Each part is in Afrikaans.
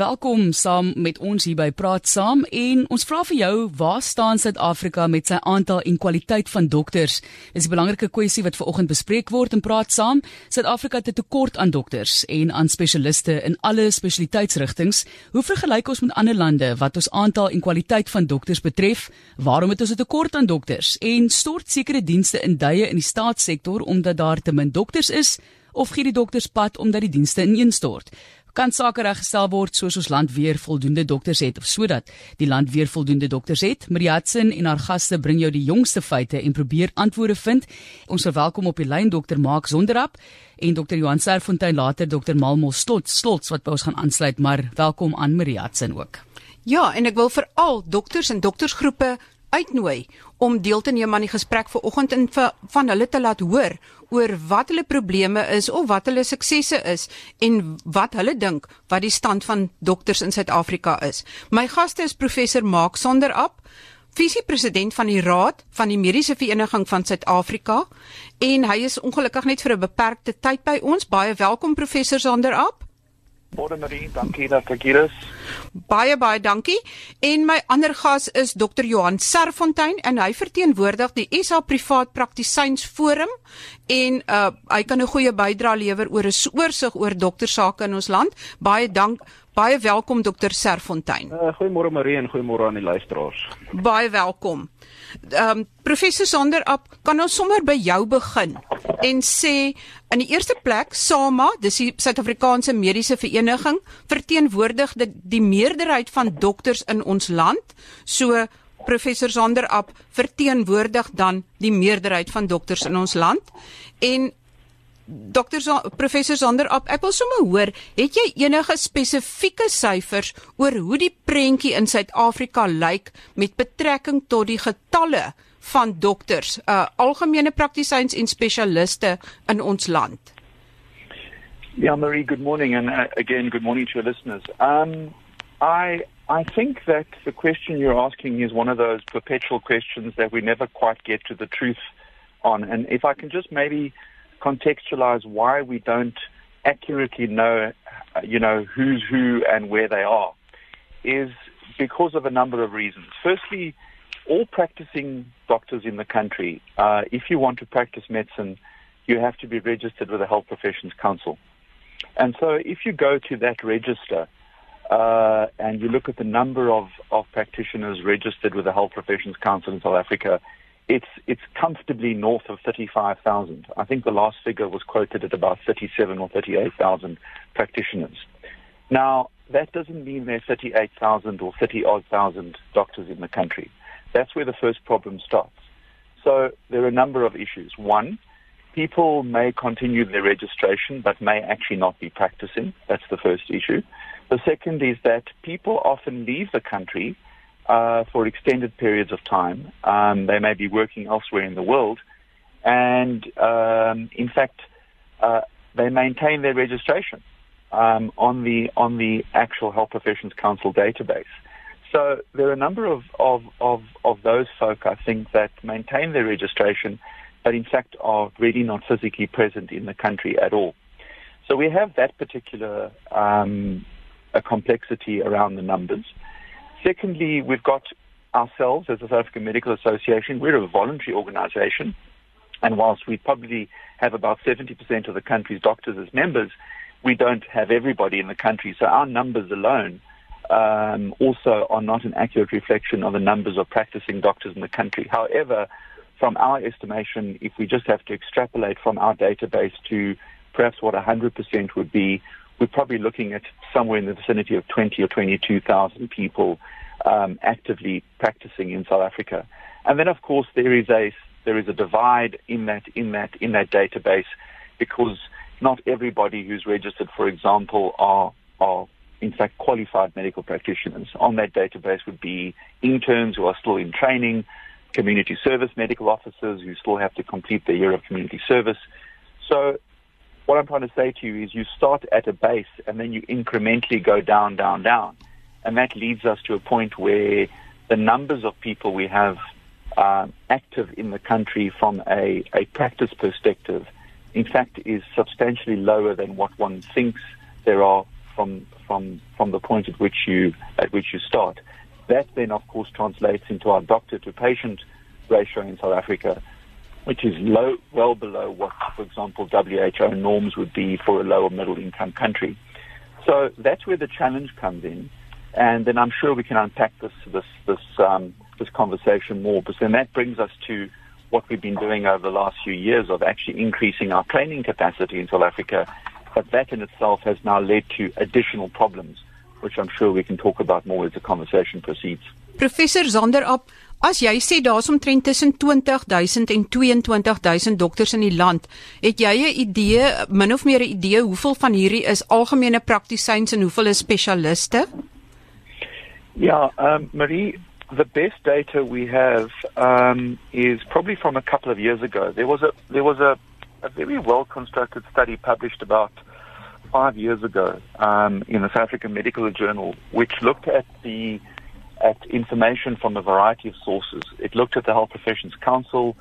Welkom saam met ons hier by Praat Saam en ons vra vir jou waar staan Suid-Afrika met sy aantal en kwaliteit van dokters? Dis 'n belangrike kwessie wat vanoggend bespreek word in Praat Saam. Suid-Afrika het 'n tekort aan dokters en aan spesialiste in alle spesialiteitsrigtings. Hoe vergelyk ons met ander lande wat ons aantal en kwaliteit van dokters betref? Waarom het ons 'n tekort aan dokters? En stort sekere dienste in duie in die staatssektor omdat daar te min dokters is? Of gee die dokters pad omdat die dienste ineenstort? Kan sake reggestel word soos ons land weer voldoende dokters het of sodat die land weer voldoende dokters het. Mariatsin en haar gaste bring jou die jongste feite en probeer antwoorde vind. Ons verwelkom op die lyn dokter Mark Zonderap en dokter Johan Serfontein later dokter Malmol Slots Slots wat by ons gaan aansluit, maar welkom aan Mariatsin ook. Ja, en ek wil vir al dokters en doktersgroepe uitnooi om deel te neem aan die gesprek vanoggend en vir, van hulle te laat hoor oor wat hulle probleme is of wat hulle suksesse is en wat hulle dink wat die stand van dokters in Suid-Afrika is. My gaste is professor Maak Sonderap, visiepresident van die Raad van die Mediese Vereniging van Suid-Afrika en hy is ongelukkig net vir 'n beperkte tyd by ons. Baie welkom professor Sonderap. Môre Marie, dankie dat ek hier is. Baie baie dankie. En my ander gas is Dr. Johan Serfontein en hy verteenwoordig die SA Privaat Praktisyns Forum en uh hy kan 'n goeie bydrae lewer oor 'n oorsig oor doktersake in ons land. Baie dank. Baie welkom Dr. Serfontein. Uh, goeiemôre Marie en goeiemôre aan die luisteraars. Baie welkom. Ehm um, professor Sander Ap, kan ons sommer by jou begin en sê in die eerste plek SAMA, dis die Suid-Afrikaanse Mediese Vereniging, verteenwoordig die, die meerderheid van dokters in ons land. So professor Sander Ap verteenwoordig dan die meerderheid van dokters in ons land en Dokter professor Sander Ap, ek wil sommer hoor, het jy enige spesifieke syfers oor hoe die prentjie in Suid-Afrika lyk met betrekking tot die getalle van dokters, uh algemene praktisyns en spesialiste in ons land? Yeah, Marie, good morning and uh, again good morning to your listeners. Um I I think that the question you're asking is one of those perpetual questions that we never quite get to the truth on and if I can just maybe contextualize why we don't accurately know, uh, you know, who's who and where they are, is because of a number of reasons. Firstly, all practicing doctors in the country, uh, if you want to practice medicine, you have to be registered with the Health Professions Council. And so if you go to that register uh, and you look at the number of, of practitioners registered with the Health Professions Council in South Africa, it's it's comfortably north of 35,000. I think the last figure was quoted at about 37 or 38,000 practitioners. Now, that doesn't mean there are 38,000 or 30 odd thousand doctors in the country. That's where the first problem starts. So there are a number of issues. One, people may continue their registration but may actually not be practicing. That's the first issue. The second is that people often leave the country uh, for extended periods of time. Um, they may be working elsewhere in the world, and um, in fact, uh, they maintain their registration um, on the on the actual Health Professions Council database. So there are a number of, of, of, of those folk, I think, that maintain their registration, but in fact are really not physically present in the country at all. So we have that particular um, a complexity around the numbers. Secondly, we've got ourselves as the South African Medical Association. We're a voluntary organization. And whilst we probably have about 70% of the country's doctors as members, we don't have everybody in the country. So our numbers alone um, also are not an accurate reflection of the numbers of practicing doctors in the country. However, from our estimation, if we just have to extrapolate from our database to perhaps what 100% would be, we're probably looking at somewhere in the vicinity of 20 or 22,000 people um, actively practicing in South Africa. And then, of course, there is a there is a divide in that in that in that database because not everybody who's registered, for example, are are in fact qualified medical practitioners. On that database would be interns who are still in training, community service medical officers who still have to complete their year of community service. So what I'm trying to say to you is you start at a base and then you incrementally go down, down, down. And that leads us to a point where the numbers of people we have uh, active in the country from a, a practice perspective, in fact, is substantially lower than what one thinks there are from from from the point at which you at which you start. That then, of course, translates into our doctor to patient ratio in South Africa, which is low, well below what, for example, WHO norms would be for a lower middle income country. So that's where the challenge comes in, and then I'm sure we can unpack this this this um, this conversation more. But then that brings us to what we've been doing over the last few years of actually increasing our training capacity in South Africa. But that in itself has now led to additional problems, which I'm sure we can talk about more as the conversation proceeds. Professor Zonderop, as jy sê daar's omtrent tussen 20000 en 22000 dokters in die land, het jy 'n idee, min of meer 'n idee hoeveel van hierdie is algemene praktisyns en hoeveel is spesialiste? Ja, um, Marie, the best data we have um, is probably from a couple of years ago. There was a there was a, a very well constructed study published about five years ago um, in the South African Medical Journal, which looked at the at information from a variety of sources. It looked at the Health Professions Council.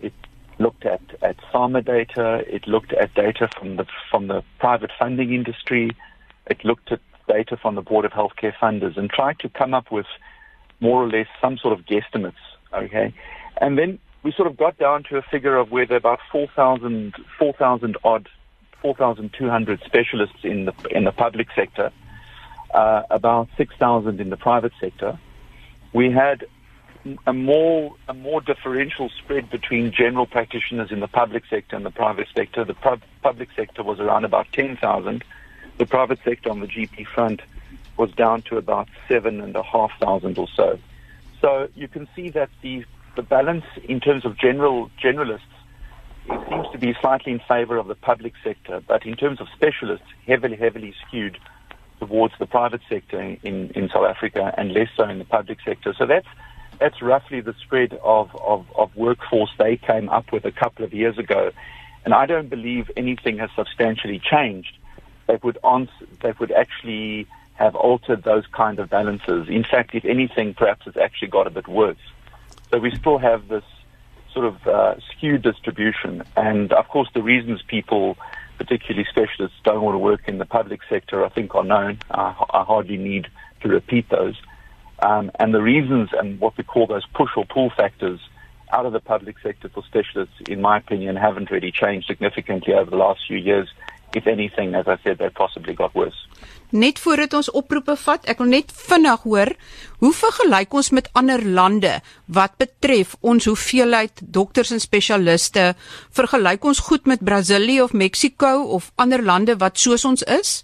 It looked at at pharma data. It looked at data from the from the private funding industry. It looked at data from the Board of Healthcare Funders and tried to come up with more or less some sort of guesstimates. Okay, and then we sort of got down to a figure of where there are about 4,000 4,000 odd 4,200 specialists in the in the public sector, uh, about 6,000 in the private sector. We had a more a more differential spread between general practitioners in the public sector and the private sector. The pub, public sector was around about 10,000. The private sector on the GP front was down to about seven and a half thousand or so. So you can see that the the balance in terms of general generalists it seems to be slightly in favor of the public sector, but in terms of specialists, heavily heavily skewed towards the private sector in, in South Africa and less so in the public sector. So that's that's roughly the spread of, of, of workforce they came up with a couple of years ago. And I don't believe anything has substantially changed that would answer, that would actually have altered those kind of balances. In fact, if anything, perhaps it's actually got a bit worse. So we still have this sort of uh, skewed distribution. And of course, the reasons people, particularly specialists, don't want to work in the public sector, I think, are known. I, I hardly need to repeat those. Um, and the reasons and what we call those push or pull factors out of the public sector for specialists, in my opinion, haven't really changed significantly over the last few years. If anything, as I said, they possibly got worse. Net voordat ons oproepe vat, ek wil net vinnig hoor, hoe vergelyk ons met ander lande wat betref ons hoeveelheid dokters en spesialiste? Vergelyk ons goed met Brasilië of Mexico of ander lande wat soos ons is?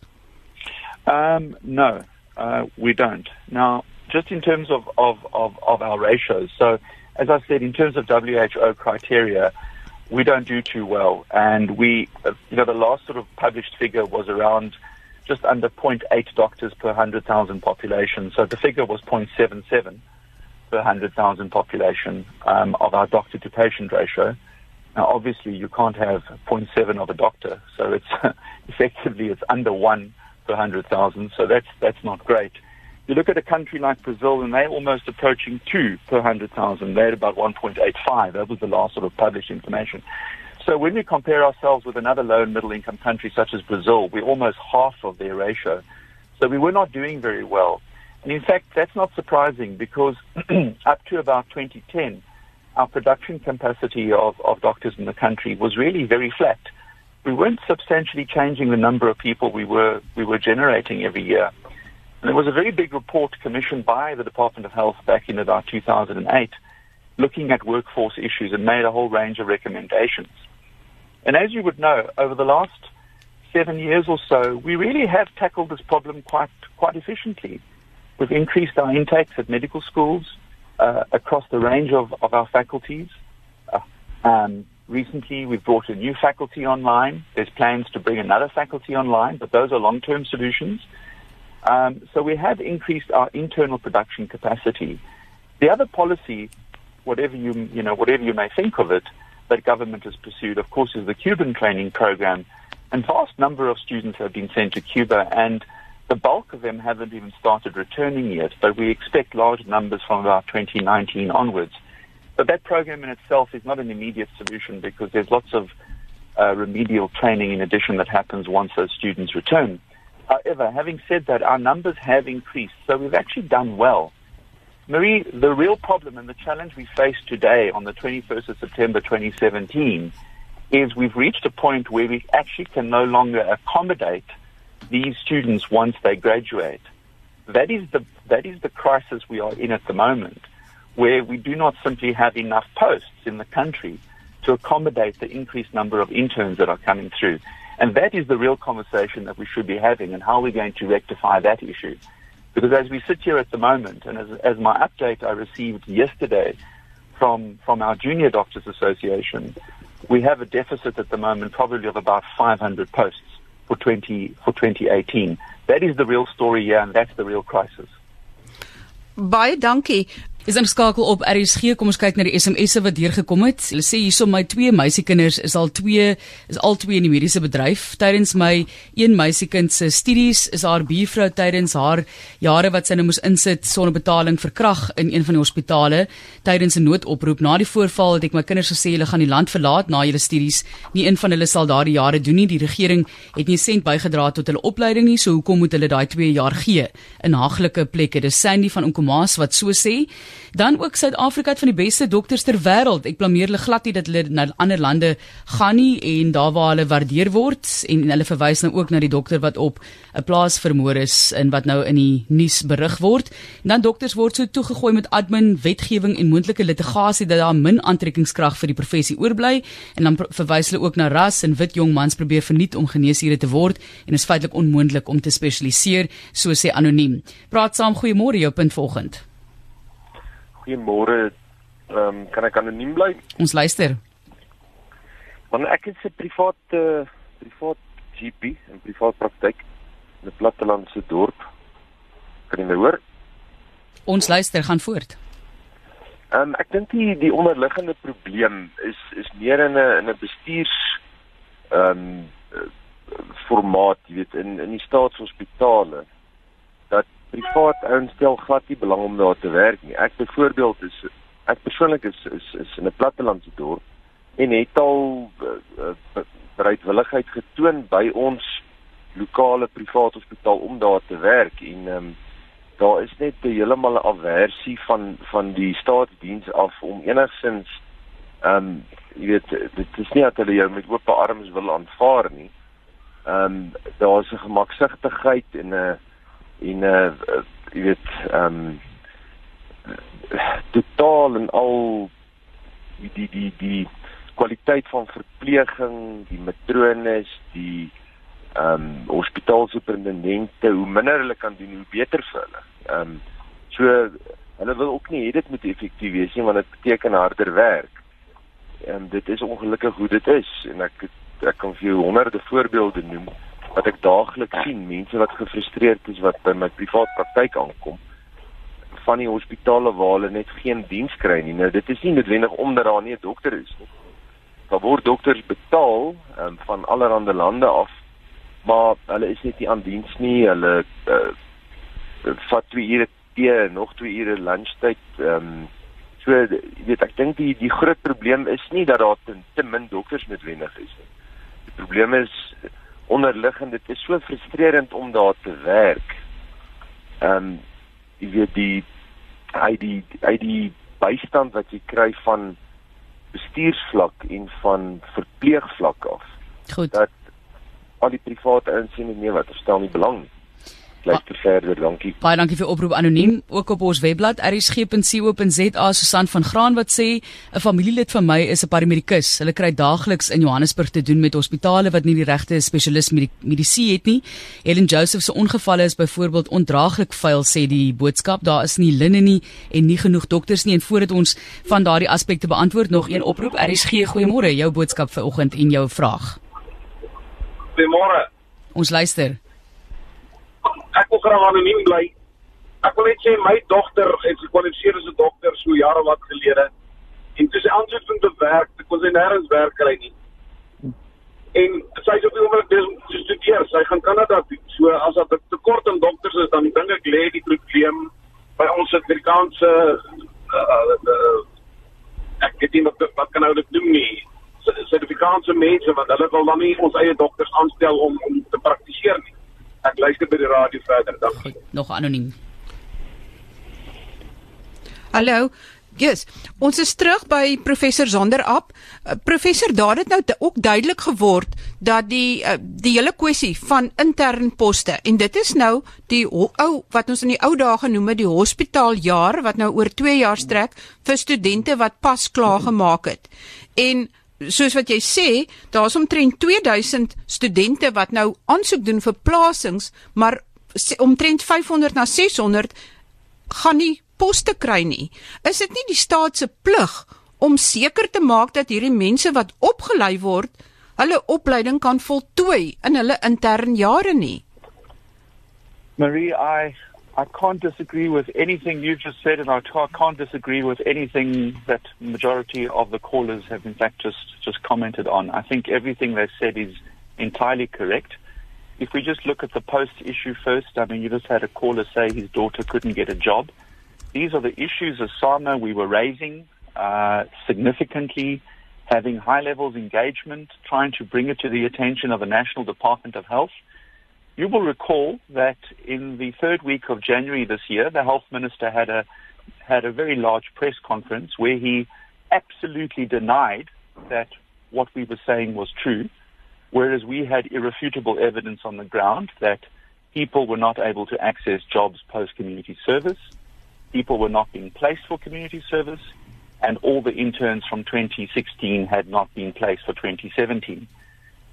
Um no, uh we don't. Now, just in terms of of of of our ratios. So, as I said in terms of WHO criteria, we don't do too well and we uh, you know the last sort of published figure was around just under 0.8 doctors per 100,000 population. So the figure was 0.77 per 100,000 population um, of our doctor to patient ratio. Now, obviously, you can't have 0.7 of a doctor, so it's effectively it's under one per 100,000. So that's that's not great. You look at a country like Brazil, and they're almost approaching two per 100,000. They're about 1.85. That was the last sort of published information. So when we compare ourselves with another low and middle income country such as Brazil, we're almost half of their ratio. So we were not doing very well. And in fact, that's not surprising because up to about 2010, our production capacity of, of doctors in the country was really very flat. We weren't substantially changing the number of people we were, we were generating every year. And there was a very big report commissioned by the Department of Health back in about 2008 looking at workforce issues and made a whole range of recommendations. And as you would know, over the last seven years or so, we really have tackled this problem quite quite efficiently. We've increased our intakes at medical schools uh, across the range of, of our faculties. Uh, um, recently, we've brought a new faculty online. There's plans to bring another faculty online, but those are long-term solutions. Um, so we have increased our internal production capacity. The other policy, whatever you you know, whatever you may think of it, that government has pursued, of course, is the Cuban training program. And vast number of students have been sent to Cuba, and the bulk of them haven't even started returning yet, but we expect large numbers from about 2019 onwards. But that program in itself is not an immediate solution because there's lots of uh, remedial training in addition that happens once those students return. However, having said that, our numbers have increased, so we've actually done well. Marie, the real problem and the challenge we face today on the 21st of September 2017 is we've reached a point where we actually can no longer accommodate these students once they graduate. That is the, that is the crisis we are in at the moment, where we do not simply have enough posts in the country to accommodate the increased number of interns that are coming through. And that is the real conversation that we should be having and how we're going to rectify that issue. Because as we sit here at the moment, and as, as my update I received yesterday from, from our Junior Doctors Association, we have a deficit at the moment probably of about 500 posts for 20, for 2018. That is the real story here and that's the real crisis. Baie dankie. Is ingeskakel op RSG. Kom ons kyk na die SMS'e wat deurgekom het. Hulle sê hierso my twee meisiekinders is al twee is al twee in die mediese bedryf. Tydens my een meisiekind se studies is haar buurvrou tydens haar jare wat sy nou moes insit sonder betaling vir krag in een van die hospitale tydens 'n noodoproep. Na die voorval het ek my kinders gesê hulle gaan die land verlaat na hulle studies. Nie een van hulle sal daardie jare doen nie. Die regering het nie sent bygedra tot hulle opleiding nie. So hoekom moet hulle daai 2 jaar gee in haglike plekke? Dis Sandy van Onkomas wat so sê. Dan ook Suid-Afrika het van die beste dokters ter wêreld. Ek blameer hulle glad nie dat hulle na ander lande gaan nie en daar waar hulle waardeer word en, en hulle verwys nou ook na die dokter wat op 'n plaas vermoor is en wat nou in die nuus berig word. En dan dokters word so toegegooi met admin, wetgewing en moontlike litigasie dat daar min aantrekkingskrag vir die professie oorbly en dan verwys hulle ook na ras en wit jong mans probeer verniet om geneesere te word en is feitelik onmoontlik om te spesialiseer, so sê anoniem. Praat saam, goeiemôre, jou punt volgende. Goeiemôre. Ehm um, kan ek anoniem bly? Ons luister. Want ek is 'n privaat uh, privaat GP, 'n privaat praktyk in 'n plattelandse dorp. Kan jy my hoor? Ons luister, gaan voort. Ehm um, ek dink die die onderliggende probleem is is meer in 'n in 'n bestuurs ehm um, formaat, jy weet, in in die staatshospitale privaat ouens stel glad nie belang om daar te werk nie. Ek byvoorbeeld is ek persoonlik is is is in 'n plattelandse dorp en het al uh, bereidwilligheid getoon by ons lokale privaat hospitaal om daar te werk en ehm um, daar is net 'n heeltemal 'n aversie van van die staatsdiens af om enigsins ehm um, jy weet dit is nie dat hulle jou met oop arms wil aanvaar nie. Ehm um, daar's 'n gemaksigtigheid en 'n uh, en uh jy weet ehm um, totaal en al die die die die kwaliteit van verpleging, die matrones, die ehm um, hospitaalsuperintendente, hoe minder hulle kan doen, hoe beter vir hulle. Ehm um, so hulle wil ook nie hê dit moet effektief wees nie want dit beteken harder werk. En dit is ongelukkig hoe dit is en ek ek kan vir jou honderde voorbeelde noem wat ek daagliks sien, mense wat gefrustreerd is wat by my privaat praktyk aankom van die hospitale waar hulle net geen diens kry nie. Nou dit is nie noodwendig omdat daar nie 'n dokter is nie. Daar word dokters betaal um, van allerlei lande af, maar hulle is net nie aan diens nie. Hulle uh, vat twee ure tee, nog twee ure lunchtyd. Ehm um, so jy weet ek dink die die groot probleem is nie dat daar te, te min dokters noodwendig is nie. Die probleem is onderliggend dit is so frustrerend om daar te werk. Ehm um, jy weet die hy die hy die bystand wat jy kry van bestuursvlak en van verpleegvlak af. Goed. Dat al die private insien nie wat verstaan nie belang nie blyk te verder. Dankie. Baie dankie vir oproep anoniem ook op ons webblad rsg.co.za Susan van Graan wat sê 'n familielid van my is 'n paramedikus. Hulle kry daagliks in Johannesburg te doen met hospitale wat nie die regte spesialis medisy het nie. Helen Joseph se ongevalle is byvoorbeeld ondraaglik vuil sê die boodskap. Daar is nie linne nie en nie genoeg dokters nie en voordat ons van daardie aspekte beantwoord nog een oproep RSG goeiemôre jou boodskap vir oggend en jou vraag. Goeiemôre. Ons luister ek wil graag anoniem bly. Ek wil net sê my dogter het gekwalifiseer as 'n dokter so jare wat gelede. En toe sy aansoek om te werk, ek kon sy nêrens werk kry nie. En sy sê op die oomblik dis om te studeer. Sy gaan Kanada toe. So as daar tekort aan dokters is, dan dink ek lê die probleem by ons Suid-Afrikaanse uh, uh, ek weet nie wat wat kan nou dit doen nie. Suid-Afrikaanse mense want hulle wil dan nie ons eie dokters aanstel om om te praktiseer nie. Ek luister by die radio verder. Dankie. Goed, nog anoniem. Hallo. Yes. Ons is terug by professor Zonder App. Uh, professor, daar het nou ook duidelik geword dat die uh, die hele kwessie van intern poste en dit is nou die ou wat ons in die ou dae genoem het die hospitaaljaar wat nou oor 2 jaar strek vir studente wat pas klaar gemaak het. En soos wat jy sê, daar's omtrent 2000 studente wat nou aansoek doen vir plasings, maar omtrent 500 na 600 gaan nie poste kry nie. Is dit nie die staat se plig om seker te maak dat hierdie mense wat opgelei word, hulle opleiding kan voltooi in hulle intern jare nie? Marie, I I can't disagree with anything you've just said, and I can't disagree with anything that majority of the callers have, in fact, just, just commented on. I think everything they've said is entirely correct. If we just look at the post issue first, I mean, you just had a caller say his daughter couldn't get a job. These are the issues as SAMA we were raising uh, significantly, having high levels engagement, trying to bring it to the attention of the National Department of Health. You will recall that in the third week of January this year, the health minister had a had a very large press conference where he absolutely denied that what we were saying was true, whereas we had irrefutable evidence on the ground that people were not able to access jobs post community service people were not being placed for community service, and all the interns from 2016 had not been placed for 2017.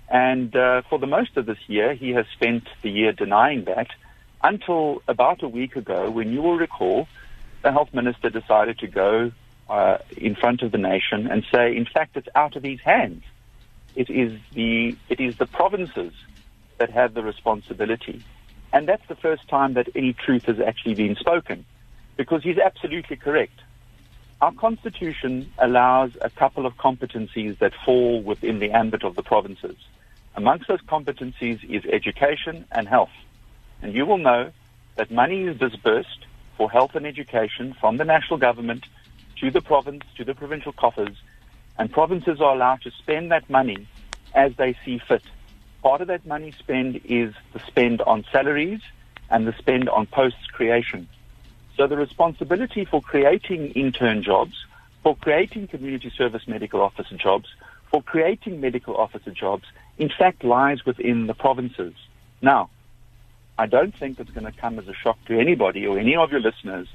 And uh, for the most of this year, he has spent the year denying that until about a week ago, when you will recall, the health minister decided to go uh, in front of the nation and say, in fact, it's out of his hands. It is the it is the provinces that have the responsibility, and that's the first time that any truth has actually been spoken because he's absolutely correct. Our constitution allows a couple of competencies that fall within the ambit of the provinces. Amongst those competencies is education and health. And you will know that money is disbursed for health and education from the national government to the province, to the provincial coffers, and provinces are allowed to spend that money as they see fit. Part of that money spent is the spend on salaries and the spend on posts creation. So the responsibility for creating intern jobs, for creating community service medical officer jobs, for creating medical officer jobs, in fact lies within the provinces. Now, I don't think it's going to come as a shock to anybody or any of your listeners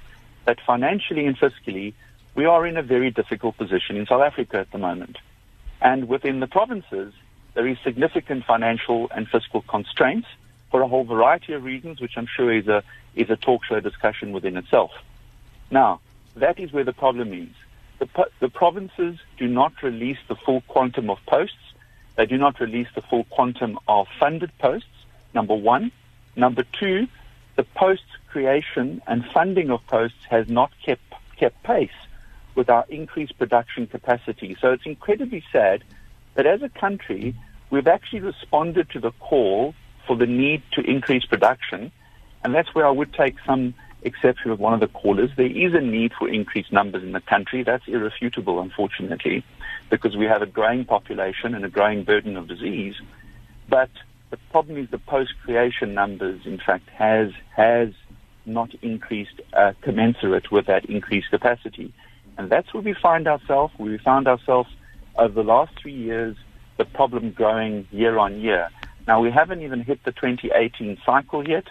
that financially and fiscally we are in a very difficult position in South Africa at the moment. And within the provinces, there is significant financial and fiscal constraints for a whole variety of reasons, which I'm sure is a is a talk show discussion within itself. Now, that is where the problem is. The, the provinces do not release the full quantum of posts. They do not release the full quantum of funded posts, number one. Number two, the post creation and funding of posts has not kept, kept pace with our increased production capacity. So it's incredibly sad that as a country, we've actually responded to the call for the need to increase production and that's where I would take some exception with one of the callers. There is a need for increased numbers in the country. That's irrefutable, unfortunately, because we have a growing population and a growing burden of disease. But the problem is the post-creation numbers, in fact, has has not increased uh, commensurate with that increased capacity. And that's where we find ourselves. We found ourselves over the last three years, the problem growing year on year. Now, we haven't even hit the 2018 cycle yet.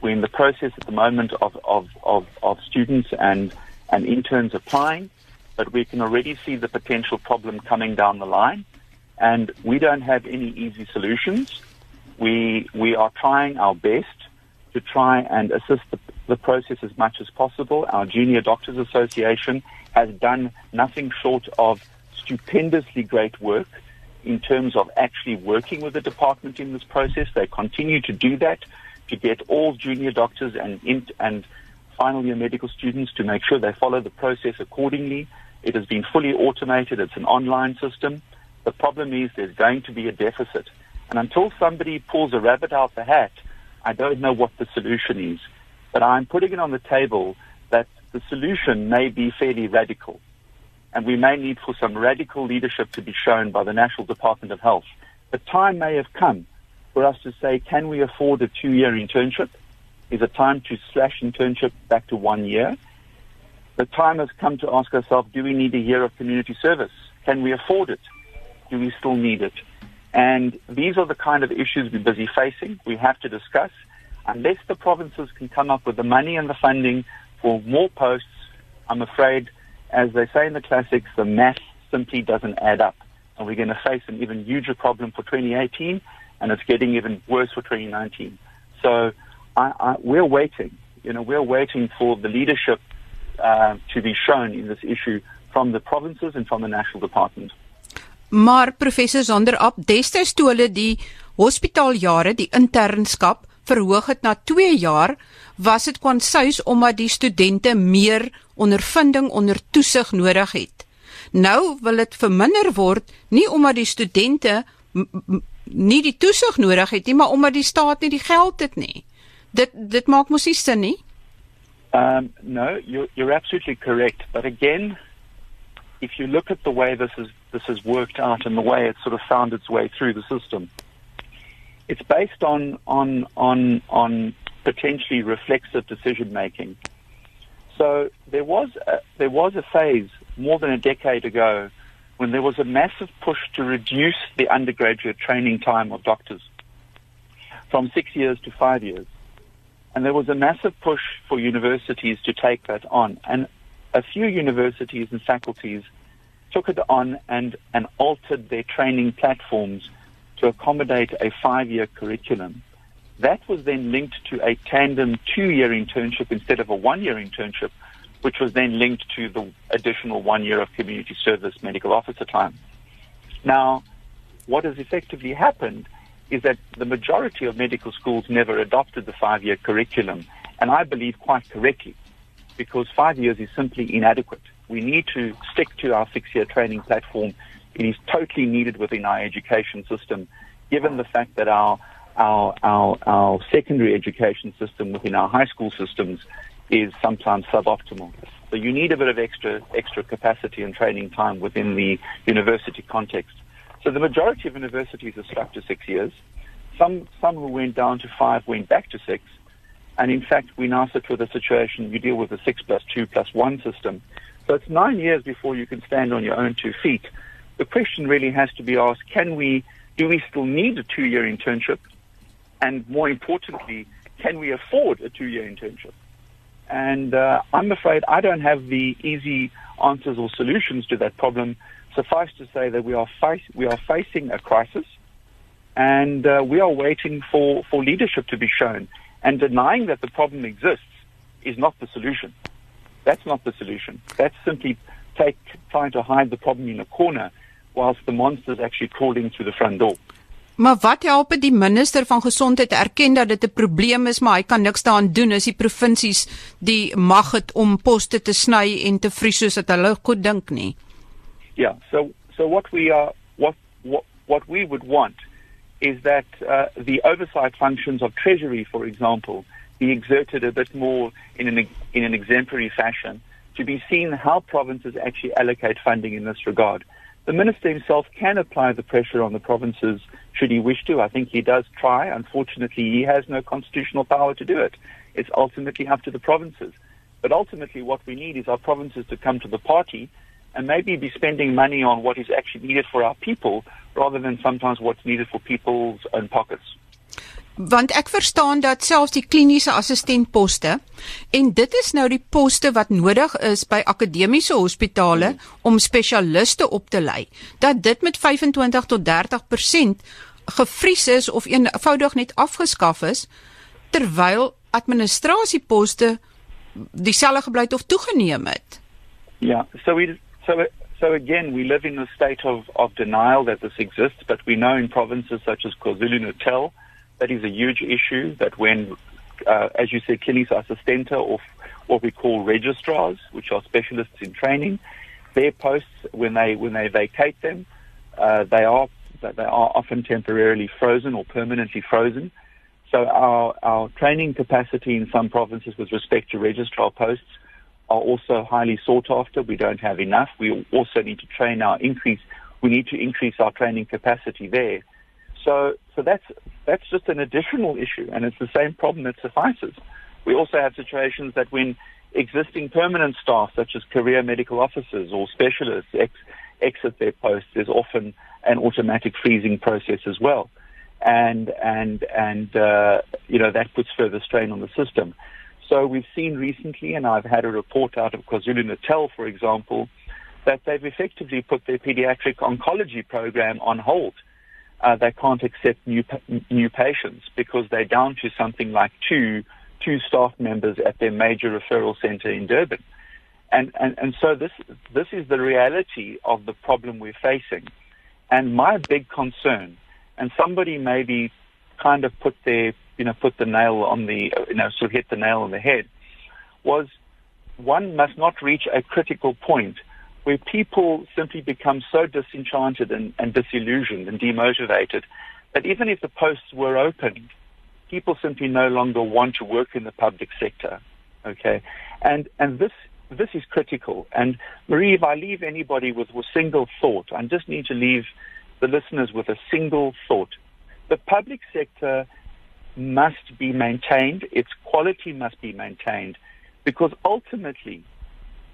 We're in the process at the moment of, of, of, of students and, and interns applying, but we can already see the potential problem coming down the line. And we don't have any easy solutions. We, we are trying our best to try and assist the, the process as much as possible. Our Junior Doctors Association has done nothing short of stupendously great work in terms of actually working with the department in this process. They continue to do that to get all junior doctors and and final year medical students to make sure they follow the process accordingly. It has been fully automated. It's an online system. The problem is there's going to be a deficit. And until somebody pulls a rabbit out the hat, I don't know what the solution is. But I'm putting it on the table that the solution may be fairly radical. And we may need for some radical leadership to be shown by the National Department of Health. The time may have come for us to say, can we afford a two-year internship? Is it time to slash internship back to one year? The time has come to ask ourselves, do we need a year of community service? Can we afford it? Do we still need it? And these are the kind of issues we're busy facing. We have to discuss. Unless the provinces can come up with the money and the funding for more posts, I'm afraid, as they say in the classics, the math simply doesn't add up. And we're going to face an even huger problem for 2018, and it's getting even worse for 2019. So I, I, we're waiting. You know, we're waiting for the leadership uh, to be shown in this issue from the provinces and from the national department. Maar professor Zonder Ab, destyds toe hulle die hospitaaljare, die internskap verhoog het na 2 jaar, was dit kwansuis omdat die studente meer ondervinding onder toesig nodig het. Nou wil dit verminder word nie omdat die studente nie die toesig nodig het nie, maar omdat die staat nie die geld het nie. Dit dit maak mos nie sin nie. Um no, you you're absolutely correct, but again if you look at the way this is this has worked out and the way it's sort of found its way through the system, it's based on on on on potentially reflexive decision making. So there was a, there was a phase more than a decade ago when there was a massive push to reduce the undergraduate training time of doctors from six years to five years. And there was a massive push for universities to take that on. And a few universities and faculties took it on and, and altered their training platforms to accommodate a five year curriculum. That was then linked to a tandem two year internship instead of a one year internship, which was then linked to the additional one year of community service medical officer time. Now, what has effectively happened is that the majority of medical schools never adopted the five year curriculum, and I believe quite correctly because five years is simply inadequate. We need to stick to our six year training platform. It is totally needed within our education system, given the fact that our, our, our, our secondary education system within our high school systems is sometimes suboptimal. So you need a bit of extra, extra capacity and training time within the university context. So the majority of universities are stuck to six years. Some, some who went down to five went back to six. And in fact, we now sit with a situation, you deal with a six plus two plus one system. So it's nine years before you can stand on your own two feet. The question really has to be asked, can we, do we still need a two year internship? And more importantly, can we afford a two year internship? And uh, I'm afraid I don't have the easy answers or solutions to that problem. Suffice to say that we are, face, we are facing a crisis and uh, we are waiting for, for leadership to be shown. And denying that the problem exists is not the solution. That's not the solution. That's simply take, trying to hide the problem in a corner whilst the monster is actually crawling through the front door. Maar wat help dit die minister van gesondheid erken dat dit 'n probleem is, maar hy kan niks daaraan doen as die provinsies die mag het om poste te sny en te vries soos dit hulle goed dink nie. Yeah, so so what we are what what what we would want is that uh, the oversight functions of Treasury, for example, be exerted a bit more in an, in an exemplary fashion to be seen how provinces actually allocate funding in this regard. The minister himself can apply the pressure on the provinces should he wish to. I think he does try. Unfortunately, he has no constitutional power to do it. It's ultimately up to the provinces. But ultimately, what we need is our provinces to come to the party and maybe be spending money on what is actually needed for our people rather than sometimes what's needed for people's own pockets. Want ek verstaan dat selfs die kliniese assistentposte en dit is nou die poste wat nodig is by akademiese hospitale om spesialiste op te lei, dat dit met 25 tot 30% gevries is of eenvoudig net afgeskaf is terwyl administrasieposte dieselfde gebly het of toegeneem het. Ja, so we so so again we live in a state of of denial that this exists but we know in provinces such as KwaZulu-Natal that is a huge issue that when uh, as you said clinics assistenta or what we call registrars which are specialists in training their posts when they when they vacate them uh, they are they are often temporarily frozen or permanently frozen so our our training capacity in some provinces with respect to registrar posts are also highly sought after. We don't have enough. We also need to train our increase. We need to increase our training capacity there. So, so that's that's just an additional issue, and it's the same problem that suffices. We also have situations that when existing permanent staff, such as career medical officers or specialists, ex- exit their posts, there's often an automatic freezing process as well, and and and uh, you know that puts further strain on the system. So we've seen recently, and I've had a report out of KwaZulu Natal, for example, that they've effectively put their pediatric oncology program on hold. Uh, they can't accept new new patients because they're down to something like two two staff members at their major referral center in Durban. And, and, and so this, this is the reality of the problem we're facing. And my big concern, and somebody maybe kind of put their, you know, put the nail on the, you know, sort of hit the nail on the head, was one must not reach a critical point where people simply become so disenchanted and, and disillusioned and demotivated that even if the posts were open, people simply no longer want to work in the public sector. Okay, and and this this is critical. And Marie, if I leave anybody with a single thought, I just need to leave the listeners with a single thought. The public sector must be maintained. Its quality must be maintained because ultimately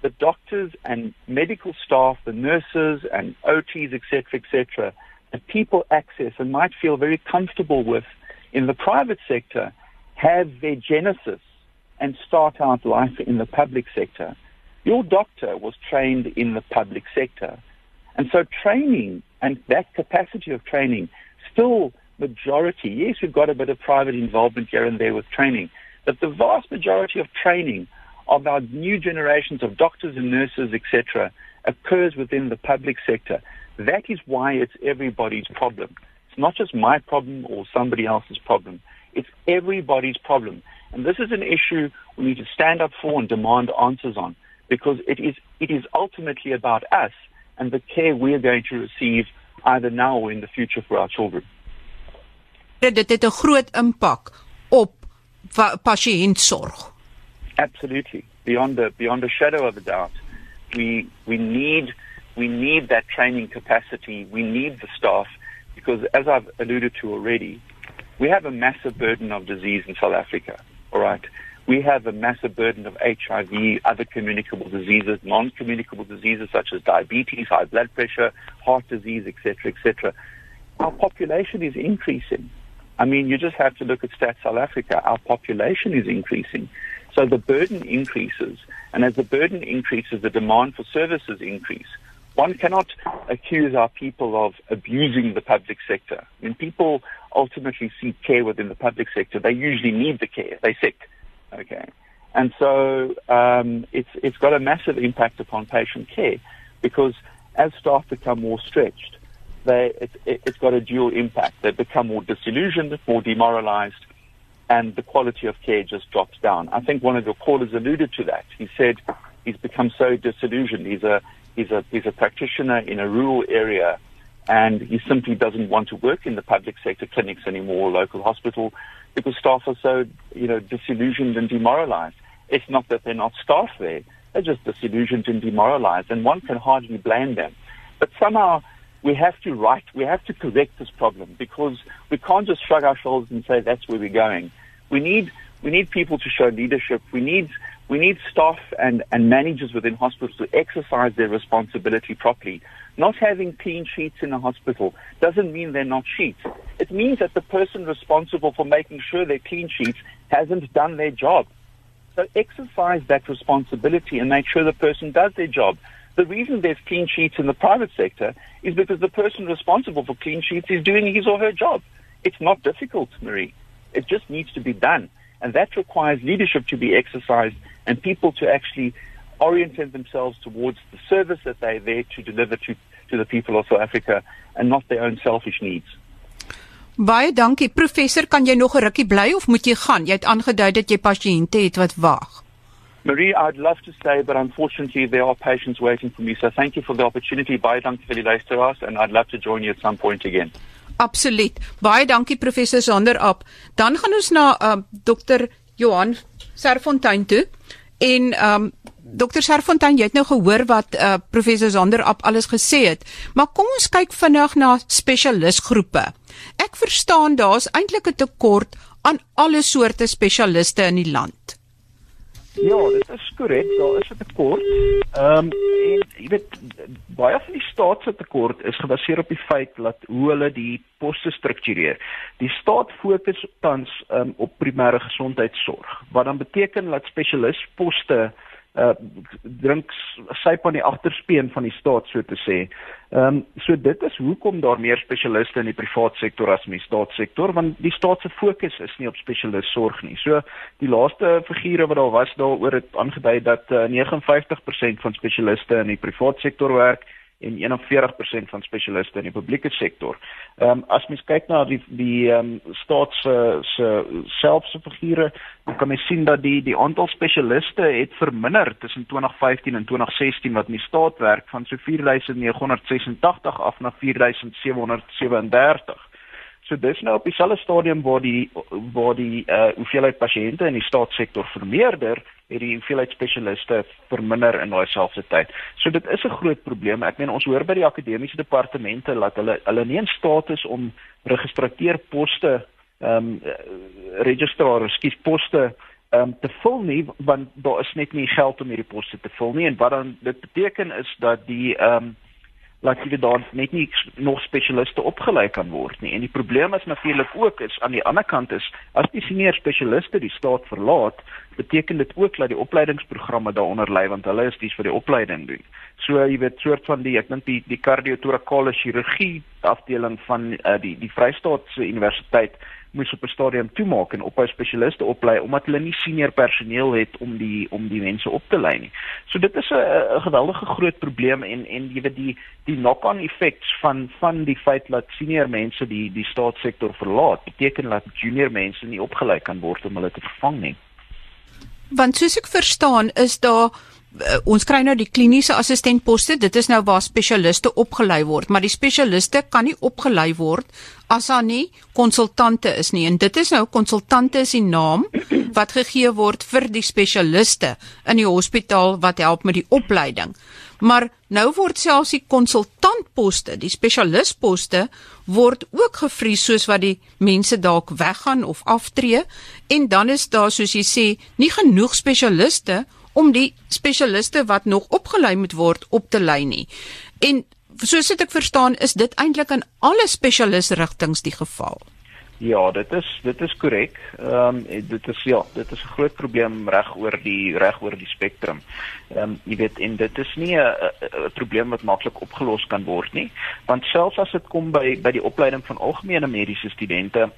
the doctors and medical staff, the nurses and OTs, etc., etc., that people access and might feel very comfortable with in the private sector have their genesis and start out life in the public sector. Your doctor was trained in the public sector. And so training and that capacity of training still majority, yes, we've got a bit of private involvement here and there with training, but the vast majority of training of our new generations of doctors and nurses, etc., occurs within the public sector. That is why it's everybody's problem It's not just my problem or somebody else's problem. It's everybody's problem. And this is an issue we need to stand up for and demand answers on because it is, it is ultimately about us and the care we are going to receive either now or in the future for our children. Dit het 'n groot impak op pasiëntsorg. Absolutely. Beyond the beyond a shadow of a doubt. We we need we need that training capacity. We need the staff because as I've alluded to already, we have a massive burden of disease in South Africa. All right. We have a massive burden of HIV, other communicable diseases, non-communicable diseases such as diabetes, high blood pressure, heart disease, etc., etc. Our population is increasing. I mean, you just have to look at Stats South Africa. Our population is increasing. So the burden increases. And as the burden increases, the demand for services increase one cannot accuse our people of abusing the public sector. When people ultimately seek care within the public sector, they usually need the care. They're sick. Okay. And so um, it's, it's got a massive impact upon patient care because as staff become more stretched, they, it, it, it's got a dual impact. They become more disillusioned, more demoralized, and the quality of care just drops down. I think one of your callers alluded to that. He said he's become so disillusioned. He's a he's a he's a practitioner in a rural area, and he simply doesn't want to work in the public sector clinics anymore, local hospital, because staff are so you know disillusioned and demoralized. It's not that they're not staff there; they're just disillusioned and demoralized, and one can hardly blame them. But somehow we have to right, we have to correct this problem because we can't just shrug our shoulders and say that's where we're going. We need we need people to show leadership. We need we need staff and, and managers within hospitals to exercise their responsibility properly. Not having clean sheets in a hospital doesn't mean they're not sheets. It means that the person responsible for making sure they're clean sheets hasn't done their job. So exercise that responsibility and make sure the person does their job. The reason there's clean sheets in the private sector is because the person responsible for clean sheets is doing his or her job. It's not difficult, Marie. It just needs to be done. And that requires leadership to be exercised and people to actually orientate themselves towards the service that they're there to deliver to, to the people of South Africa and not their own selfish needs. Baie dankie professor, kan jy nog 'n rukkie bly of moet jy gaan? Jy het aangedui dat jy pasiënte het wat wag. Marie, I'd love to stay, but unfortunately there are patients waiting for me. So thank you for the opportunity. Baie dankie vir die luisteraars and I'd love to join you at some point again. Absoluut. Baie dankie professor Sander App. Dan gaan ons na uh, dokter Johan Serfontein toe En ehm um, Dr. Serfontein, jy het nou gehoor wat uh, professor Zander op alles gesê het, maar kom ons kyk vinnig na spesialisgroepe. Ek verstaan daar's eintlik 'n tekort aan alle soorte spesialiste in die land. Ja, dit is korrek, daar is 'n tekort. Ehm um, en jy weet baie van die staat se tekort is gebaseer op die feit dat hoe hulle die poste struktureer. Die staat fokus tans um, op primêre gesondheidsorg, wat dan beteken dat spesialisposte uh drink syp aan die agterspeen van die staat so te sê. Ehm um, so dit is hoekom daar meer spesialiste in die privaat sektor as in die staatssektor want die staat se fokus is nie op spesialis sorg nie. So die laaste figure wat daar was daaroor het aangedui dat uh, 59% van spesialiste in die privaat sektor werk en 41% van spesialiste in die publieke sektor. Ehm um, as mens kyk na die die ehm um, staat se se selfse figure, dan kan mens sien dat die die aantal spesialiste het verminder tussen 2015 en 2016 wat in die staat werk van so 4986 af na 4737. So dis nou op dieselfde stadium waar die waar die uh hoeveelheid pasiënte in die staatssektor vermeerder, het die hoeveelheid spesialiste verminder in daai selfde tyd. So dit is 'n groot probleem. Ek meen ons hoor by die akademiese departemente dat hulle hulle nie in staat is om registreer poste ehm um, registraar, skies poste ehm um, te vul nie want daar is net nie geld om hierdie poste te vul nie en wat dan dit beteken is dat die ehm um, laat jy dan net nie nog spesialiste opgelei kan word nie. En die probleem is natuurlik ook is aan die ander kant is as die senior spesialiste die staat verlaat, beteken dit ook dat die opleidingsprogramme daaronder lê want hulle is dis vir die opleiding doen. So jy weet soort van die ek dink die die kardiotorakale chirurgie afdeling van uh, die die Vrystaatse Universiteit moes op 'n stadium toemaak en ophou spesialiste oplei omdat hulle nie senior personeel het om die om die mense op te lei nie. So dit is 'n geweldige groot probleem en en jy weet die die knock-on effects van van die feit dat senior mense die die staatssektor verlaat, beteken dat junior mense nie opgelei kan word om hulle te vervang nie. Want soos ek verstaan, is daar uh, ons kry nou die kliniese assistentposte, dit is nou waar spesialiste opgelei word, maar die spesialiste kan nie opgelei word as daar nie konsultante is nie. En dit is nou konsultante is die naam wat gegee word vir die spesialiste in die hospitaal wat help met die opleiding. Maar nou word selfs die konsultantposte, die spesialisposte word ook gevries soos wat die mense dalk weggaan of aftree en dan is daar soos jy sê nie genoeg spesialiste om die spesialiste wat nog opgelei moet word op te lei nie. En soos ek verstaan, is dit eintlik in alle spesialisrigtinge die geval. Ja, dit is dit is korrek. Ehm um, dit is ja, dit is 'n groot probleem reg oor die reg oor die spektrum. Ehm um, jy weet en dit is nie 'n probleem wat maklik opgelos kan word nie, want selfs as dit kom by by die opleiding van algemene mediese studente,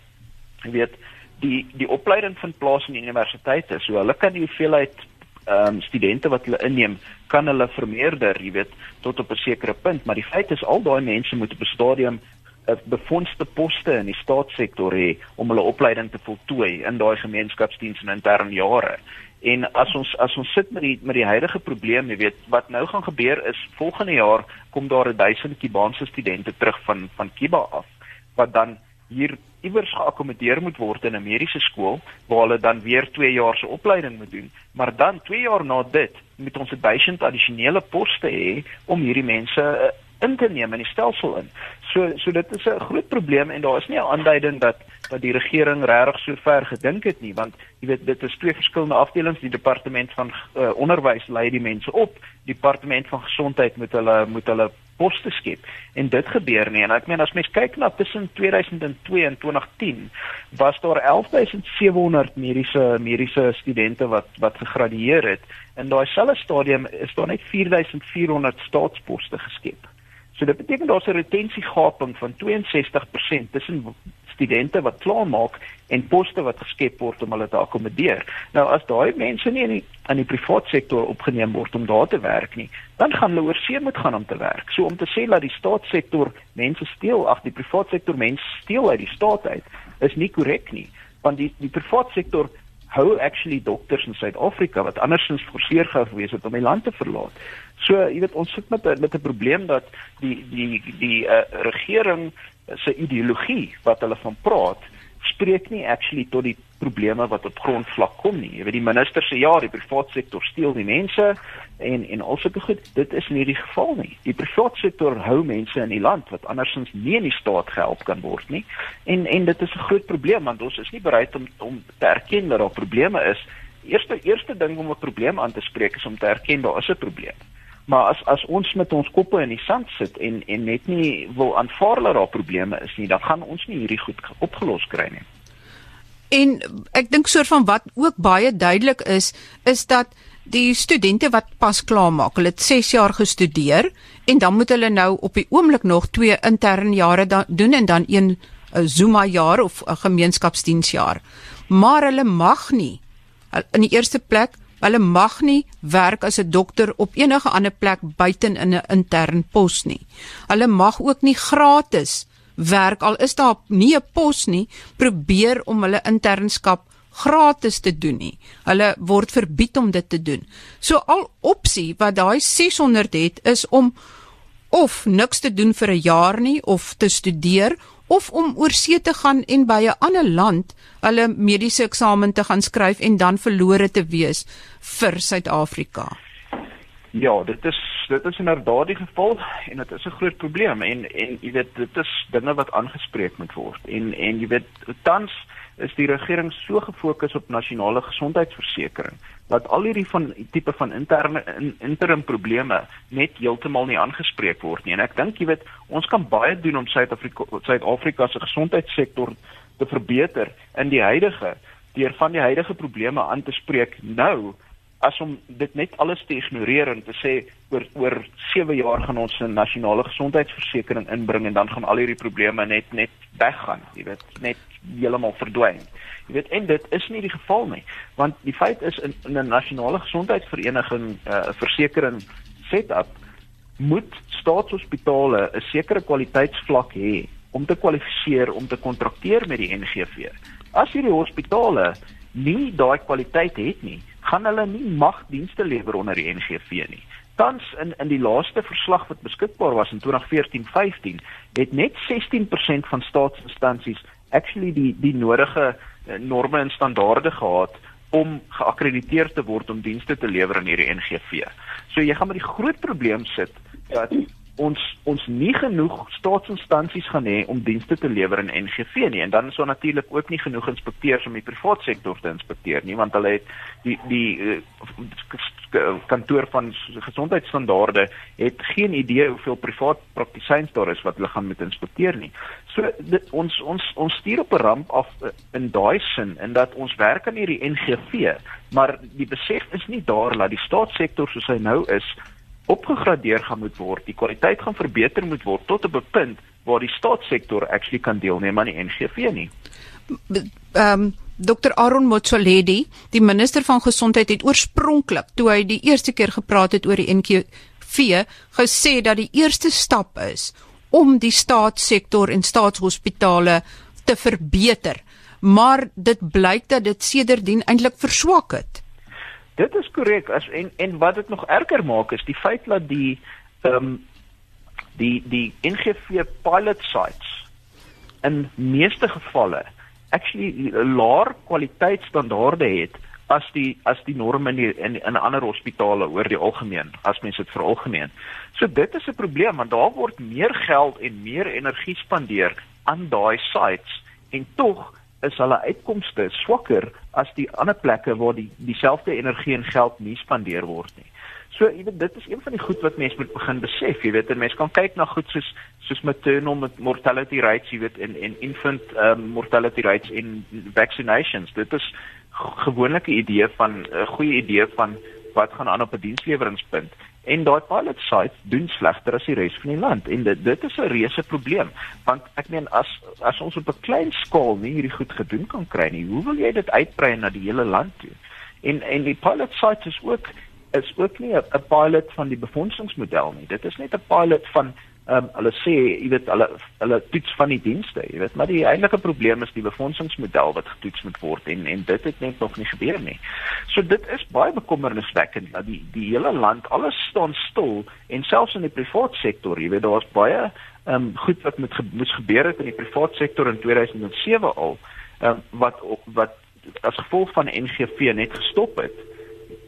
jy weet, die die opleiding van plaas in universiteite, so hulle kan die hoeveelheid ehm um, studente wat hulle inneem, kan hulle vermeerder, jy weet, tot op 'n sekere punt, maar die feit is al daai mense moet op 'n stadium 'n befondste poste in die staatssektor hê om hulle opleiding te voltooi in daai gemeenskapsdiens en interne jare. En as ons as ons sit met die met die huidige probleem, jy weet, wat nou gaan gebeur is volgende jaar kom daar 1000 Kubaanse studente terug van van Kuba af wat dan hier iewers geakkommodeer moet word in 'n mediese skool waar hulle dan weer 2 jaar se opleiding moet doen. Maar dan 2 jaar na dit moet ons 'n duisend addisionele poste hê om hierdie mense uh, in te neem in die stelsel in. So so dit is 'n groot probleem en daar is nie 'n aanduiding dat dat die regering regtig so ver gedink het nie want jy weet dit is twee verskillende afdelings die departement van uh, onderwys lei die mense op die departement van gesondheid moet hulle moet hulle poste skep en dit gebeur nie en ek meen as mens kyk na tussen 2002 en 2010 was daar 11700 mediese mediese studente wat wat gegradueer het en daai selfe stadium is daar net 4400 staatsposte geskep. So dit beteken daar's 'n retensiegaping van 62% tussen studente wat klaarmaak en poste wat geskep word om hulle te akkommodeer. Nou as daai mense nie in die in die privaat sektor opgeneem word om daar te werk nie, dan gaan hulle oor see moet gaan om te werk. So om te sê dat die staatssektor mense steel, ag die privaat sektor mense steel uit die staat uit, is nie korrek nie, want die die privaat sektor hou actually dokters in Suid-Afrika wat andersins forceer gewees het om die land te verlaat. So, jy weet, ons sit met met 'n probleem dat die die die uh, regering se ideologie wat hulle van praat spreek nie actually tot die probleme wat op grondvlak kom nie. Jy weet die minister sê ja, die private sektor steel die mense en en alsoos goed, dit is nie die geval nie. Die private sektor hou mense in die land wat andersins nie in die staat gehelp kan word nie. En en dit is 'n groot probleem want ons is nie bereid om om te erken dat daar probleme is. Eerste eerste ding om 'n probleem aan te spreek is om te erken daar is 'n probleem. Maar as as ons met ons koppe in die sand sit en en net nie wil aanvaar dat daar probleme is nie, dan gaan ons nie hierdie goed opgelos kry nie. En ek dink soort van wat ook baie duidelik is, is dat die studente wat pas klaar maak, hulle het 6 jaar gestudeer en dan moet hulle nou op die oomblik nog twee intern jare doen en dan een 'n Zuma jaar of 'n gemeenskapsdiensjaar. Maar hulle mag nie in die eerste plek, hulle mag nie werk as 'n dokter op enige ander plek buite in 'n intern pos nie. Hulle mag ook nie gratis werk al is daar nie 'n pos nie, probeer om hulle internskap gratis te doen nie. Hulle word verbied om dit te doen. So al opsie wat daai 600 het is om of niks te doen vir 'n jaar nie of te studeer of om oorsee te gaan en by 'n ander land hulle mediese eksamen te gaan skryf en dan verlore te wees vir Suid-Afrika. Ja, dit is dit is inderdaad die geval en dit is 'n groot probleem en en jy weet dit is dinge wat aangespreek moet word. En en jy weet tans is die regering so gefokus op nasionale gesondheidsversekering dat al hierdie van tipe van interne in, interim probleme net heeltemal nie aangespreek word nie. En ek dink jy weet ons kan baie doen om Suid-Afrika Suid-Afrika se gesondheidssektor te verbeter in die huidige deur van die huidige probleme aan te spreek nou as om dit net alles te ignoreer en te sê oor oor 7 jaar gaan ons 'n nasionale gesondheidsversekering inbring en dan gaan al hierdie probleme net net weggaan, jy weet, net heeltemal verdwyn. Jy weet, en dit is nie die geval nie, want die feit is in 'n nasionale gesondheidsvereniging 'n uh, versekering setup moet staatshospitale 'n sekere kwaliteitsvlak hê om te kwalifiseer om te kontrakteer met die NGV. As hierdie hospitale nie daai kwaliteit het nie, gaan hulle nie mag dienste lewer onder die NGV nie. Tans in in die laaste verslag wat beskikbaar was in 2014-15 het net 16% van staatsinstansies actually die die nodige eh, norme en standaarde gehad om geakkrediteer te word om dienste te lewer aan hierdie NGV. So jy gaan met die groot probleem sit dat ons ons nie genoeg staatsinstansies gaan hê om dienste te lewer in NGV nie en dan is daar natuurlik ook nie genoeg inspekteurs om die private sektor te inspekteer nie want hulle het die die uh, kantoor van gesondheidsstandaarde het geen idee hoeveel privaat praktisyns daar is wat hulle gaan moet inspekteer nie. So dit ons ons ons stuur op 'n ramp af uh, in daai sin en dat ons werk aan hierdie NGV, maar die besef is nie daar dat die staatssektor soos hy nou is opgegradeer gaan moet word, die kwaliteit gaan verbeter moet word tot 'n punt waar die staatssektor actually kan deelneem aan die NGV nie. Ehm um, Dr Aaron Motsoaledi, die minister van gesondheid het oorspronklik toe hy die eerste keer gepraat het oor die NGV, gesê dat die eerste stap is om die staatssektor en staatshospitale te verbeter. Maar dit blyk dat dit sedertdien eintlik verswak het. Dit is korrek as en en wat dit nog erger maak is die feit dat die ehm um, die die NGV pilot sites in meeste gevalle actually laer kwaliteitsstandaarde het as die as die norme in die, in, in ander hospitale oor die algemeen as mens dit veralgemeen. So dit is 'n probleem want daar word meer geld en meer energie spandeer aan daai sites en tog is hulle uitkomste swakker as die ander plekke waar die dieselfde energie en geld nie spandeer word nie. So jy weet dit is een van die goed wat mense moet begin besef, jy weet, mense kan kyk na goed soos soos maternal mortality rates, jy weet, en en infant um, mortality rates in vaccinations. Dit is gewoonlik 'n idee van 'n goeie idee van wat gaan aan op 'n diensleweringspunt en daai pilot sites doen slegter as die res van die land. En dit dit is 'n reuse probleem want ek meen as as ons op 'n klein skaal nie hierdie goed gedoen kan kry nie hoe wil jy dit uitbrei na die hele land toe? En en die pilot sites is ook is ook nie 'n pilot van die befondsingsmodel nie. Dit is net 'n pilot van ehm um, hulle sê jy weet hulle hulle toets van die dienste jy weet maar die eintlike probleem is die befondsingsmodel wat getoets moet word en en dit het net nog nie gebeur nie. So dit is baie bekommerniswekkend dat die die hele land alles staan stil en selfs in die private sektor jy weet daar's baie ehm um, goed wat met moes gebeur het in die private sektor in 2007 al uh, wat wat as gevolg van NGV net gestop het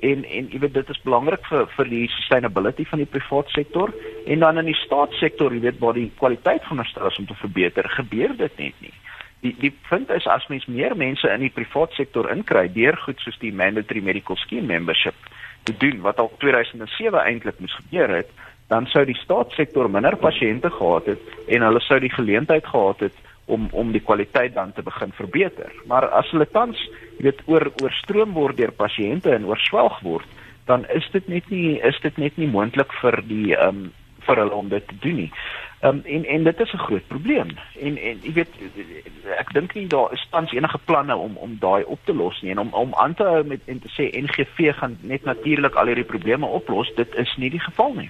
en en jy weet dit is belangrik vir vir die sustainability van die private sektor en dan in die staatssektor jy weet waar die kwaliteit van ons is om te verbeter gebeur dit net nie. Die die punt is as mens meer mense in die private sektor inkry deur goed soos die mandatory medical scheme membership te doen wat al 2007 eintlik moes gebeur het dan sou die staatssektor minder pasiënte gehad het en hulle sou die geleentheid gehad het om om die kwaliteit dan te begin verbeter. Maar as hulle tans, jy weet, oor oorstroom word deur pasiënte en oorswelg word, dan is dit net nie is dit net nie moontlik vir die ehm um, vir hulle om dit te doen nie. Ehm um, en en dit is 'n groot probleem. En en jy weet ek dink nie daar is tans enige planne om om daai op te los nie en om om aan te hou met en te sê NGV gaan net natuurlik al hierdie probleme oplos, dit is nie die geval nie.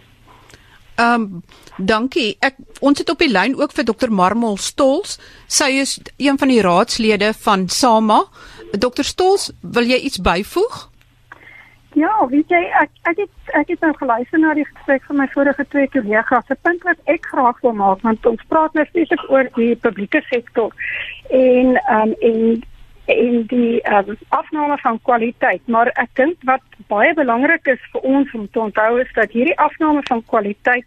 Ehm um, dankie. Ek ons het op die lyn ook vir Dr Marmol Stols. Sy is een van die raadslede van SAMA. Dr Stols, wil jy iets byvoeg? Ja, weet jy, ek ek het ek het nou geluister na die gesprek van my vorige twee kollegas. 'n Punt wat ek graag wil maak, want ons praat nou spesifiek oor die publieke sektor en ehm um, en en die um, afname van kwaliteit. Maar ek dink wat baie belangrik is vir ons om te onthou is dat hierdie afname van kwaliteit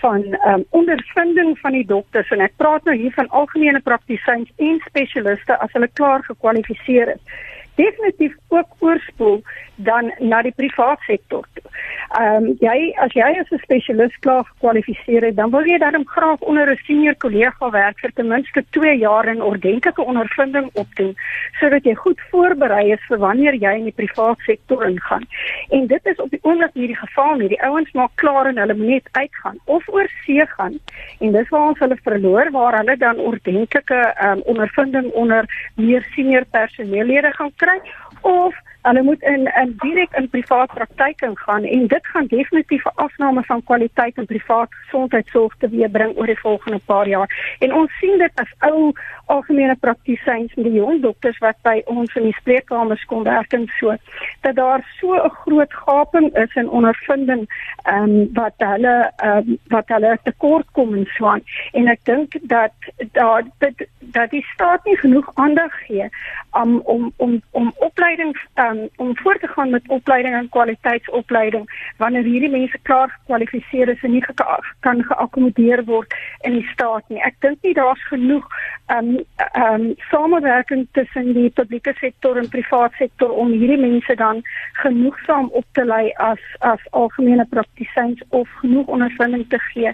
van um, ondervinding van die dokters en ek praat nou hier van algemene praktisyns en spesialiste as hulle klaar gekwalifiseer is definitief ook oorspoel dan na die private sektor toe. Ehm um, jy as jy as 'n spesialis klaar gekwalifiseer het, dan wil jy dan graag onder 'n senior kollega werk vir ten minste 2 jaar en ordentlike ondervinding opdoen sodat jy goed voorberei is vir wanneer jy in die private sektor ingaan. En dit is op die oomblik nie die geval nie. Die ouens maak klaar en hulle moet net uitgaan of oor see gaan. En dis waar ons hulle verloor waar hulle dan ordentlike ehm um, ondervinding onder meer senior personeellede gaan kry of hulle moet in in direk in privaat praktyk ingaan en dit gaan definitief 'n afname van kwaliteit in privaat gesondheidsorg teweegbring oor die volgende paar jaar. En ons sien dit as ou algemene praktisyns met die jong dokters wat by ons in die spreekkamers kom werk en so dat daar so 'n groot gaping is in ondervinding ehm um, wat hulle ehm um, wat hulle tekort kom en so aan. En ek dink dat daar dat, dat die staat nie genoeg aandag gee um, om om om opleiding um, om voort te gaan met opleiding en kwaliteitsopleiding wanneer hierdie mense klaar gekwalifiseer is en nie geka kan geakkommodeer word in die staat nie. Ek dink nie daar's genoeg um um samewerking tussen die publieke sektor en private sektor om hierdie mense dan genoegsaam op te lei as as algemene praktisyns of genoeg ondervinding te gee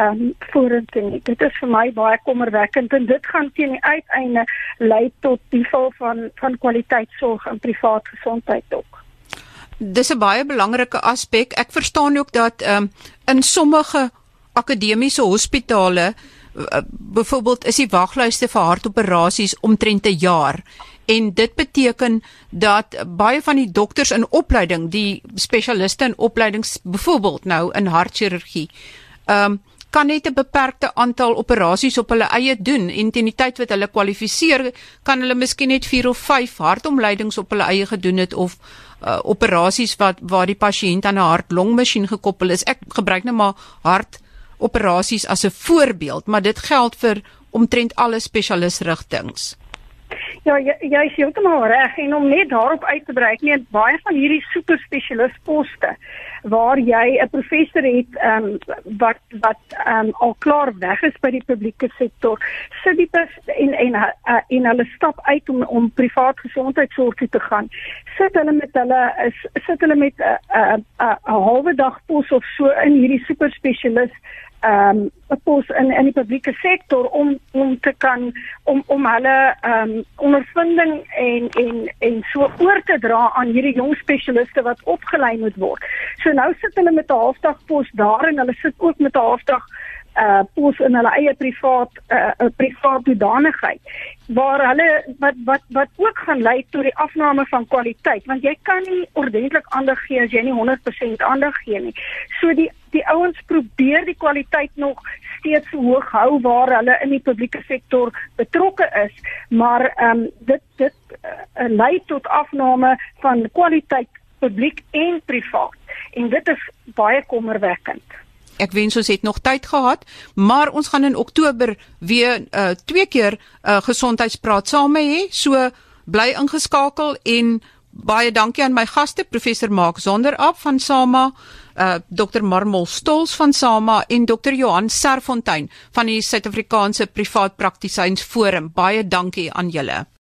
um vorentoe. Dit is vir my baie kommerwekkend en dit gaan teen die uiteinde lei tot die val van van kwaliteitsorg in privaat gesondheid ook. Dis 'n baie belangrike aspek. Ek verstaan ook dat um in sommige akademiese hospitale byvoorbeeld is die waglyste vir hartoperasies omtrent 'n jaar en dit beteken dat baie van die dokters in opleiding, die spesialiste in opleidings byvoorbeeld nou in hartchirurgie, ehm um, kan net 'n beperkte aantal operasies op hulle eie doen en teen die tyd wat hulle kwalifiseer, kan hulle miskien net 4 of 5 hartomleidings op hulle eie gedoen het of uh, operasies wat waar die pasiënt aan 'n hart-longmasjien gekoppel is. Ek gebruik nou maar hart operasies as 'n voorbeeld, maar dit geld vir omtrent alle spesialisrigtinge. Ja, jy, jy is heeltemal reg en om net daarop uit te brei, net baie van hierdie superspesialistposte waar jy 'n professor het ehm um, wat wat ehm um, al klaar weg is by die publieke sektor, sit die pers en en uh, en hulle stap uit om om privaat gesondheidsorg te gaan. Sit hulle met hulle sit hulle met 'n uh, 'n uh, uh, 'n halwe dag pos of so in hierdie superspesialist ehm um, 'n pos in in die publieke sektor om om te kan om om hulle ehm um, ondervinding en en en so oor te dra aan hierdie jong spesialiste wat opgelei moet word. So nou sit hulle met 'n halfdag pos daar en hulle sit ook met 'n halfdag uh pos in hulle eie privaat uh, uh privaat hoedanigheid waar hulle wat wat wat ook gaan lei tot die afname van kwaliteit want jy kan nie ordentlik aandag gee as jy nie 100% aandag gee nie. So die die ouens probeer die kwaliteit nog steeds hoog hou waar hulle in die publieke sektor betrokke is, maar ehm um, dit dit uh, lei tot afname van kwaliteit publiek en privaat en dit is baie kommerwekkend. Ek wens ons het nog tyd gehad, maar ons gaan in Oktober weer uh twee keer uh, gesondheidspraat saam hê. So bly ingeskakel en baie dankie aan my gaste professor Mark Zonderap van SAMA, uh Dr Marmol Stols van SAMA en Dr Johan Serfontein van die Suid-Afrikaanse Privaat Praktisyns Forum. Baie dankie aan julle.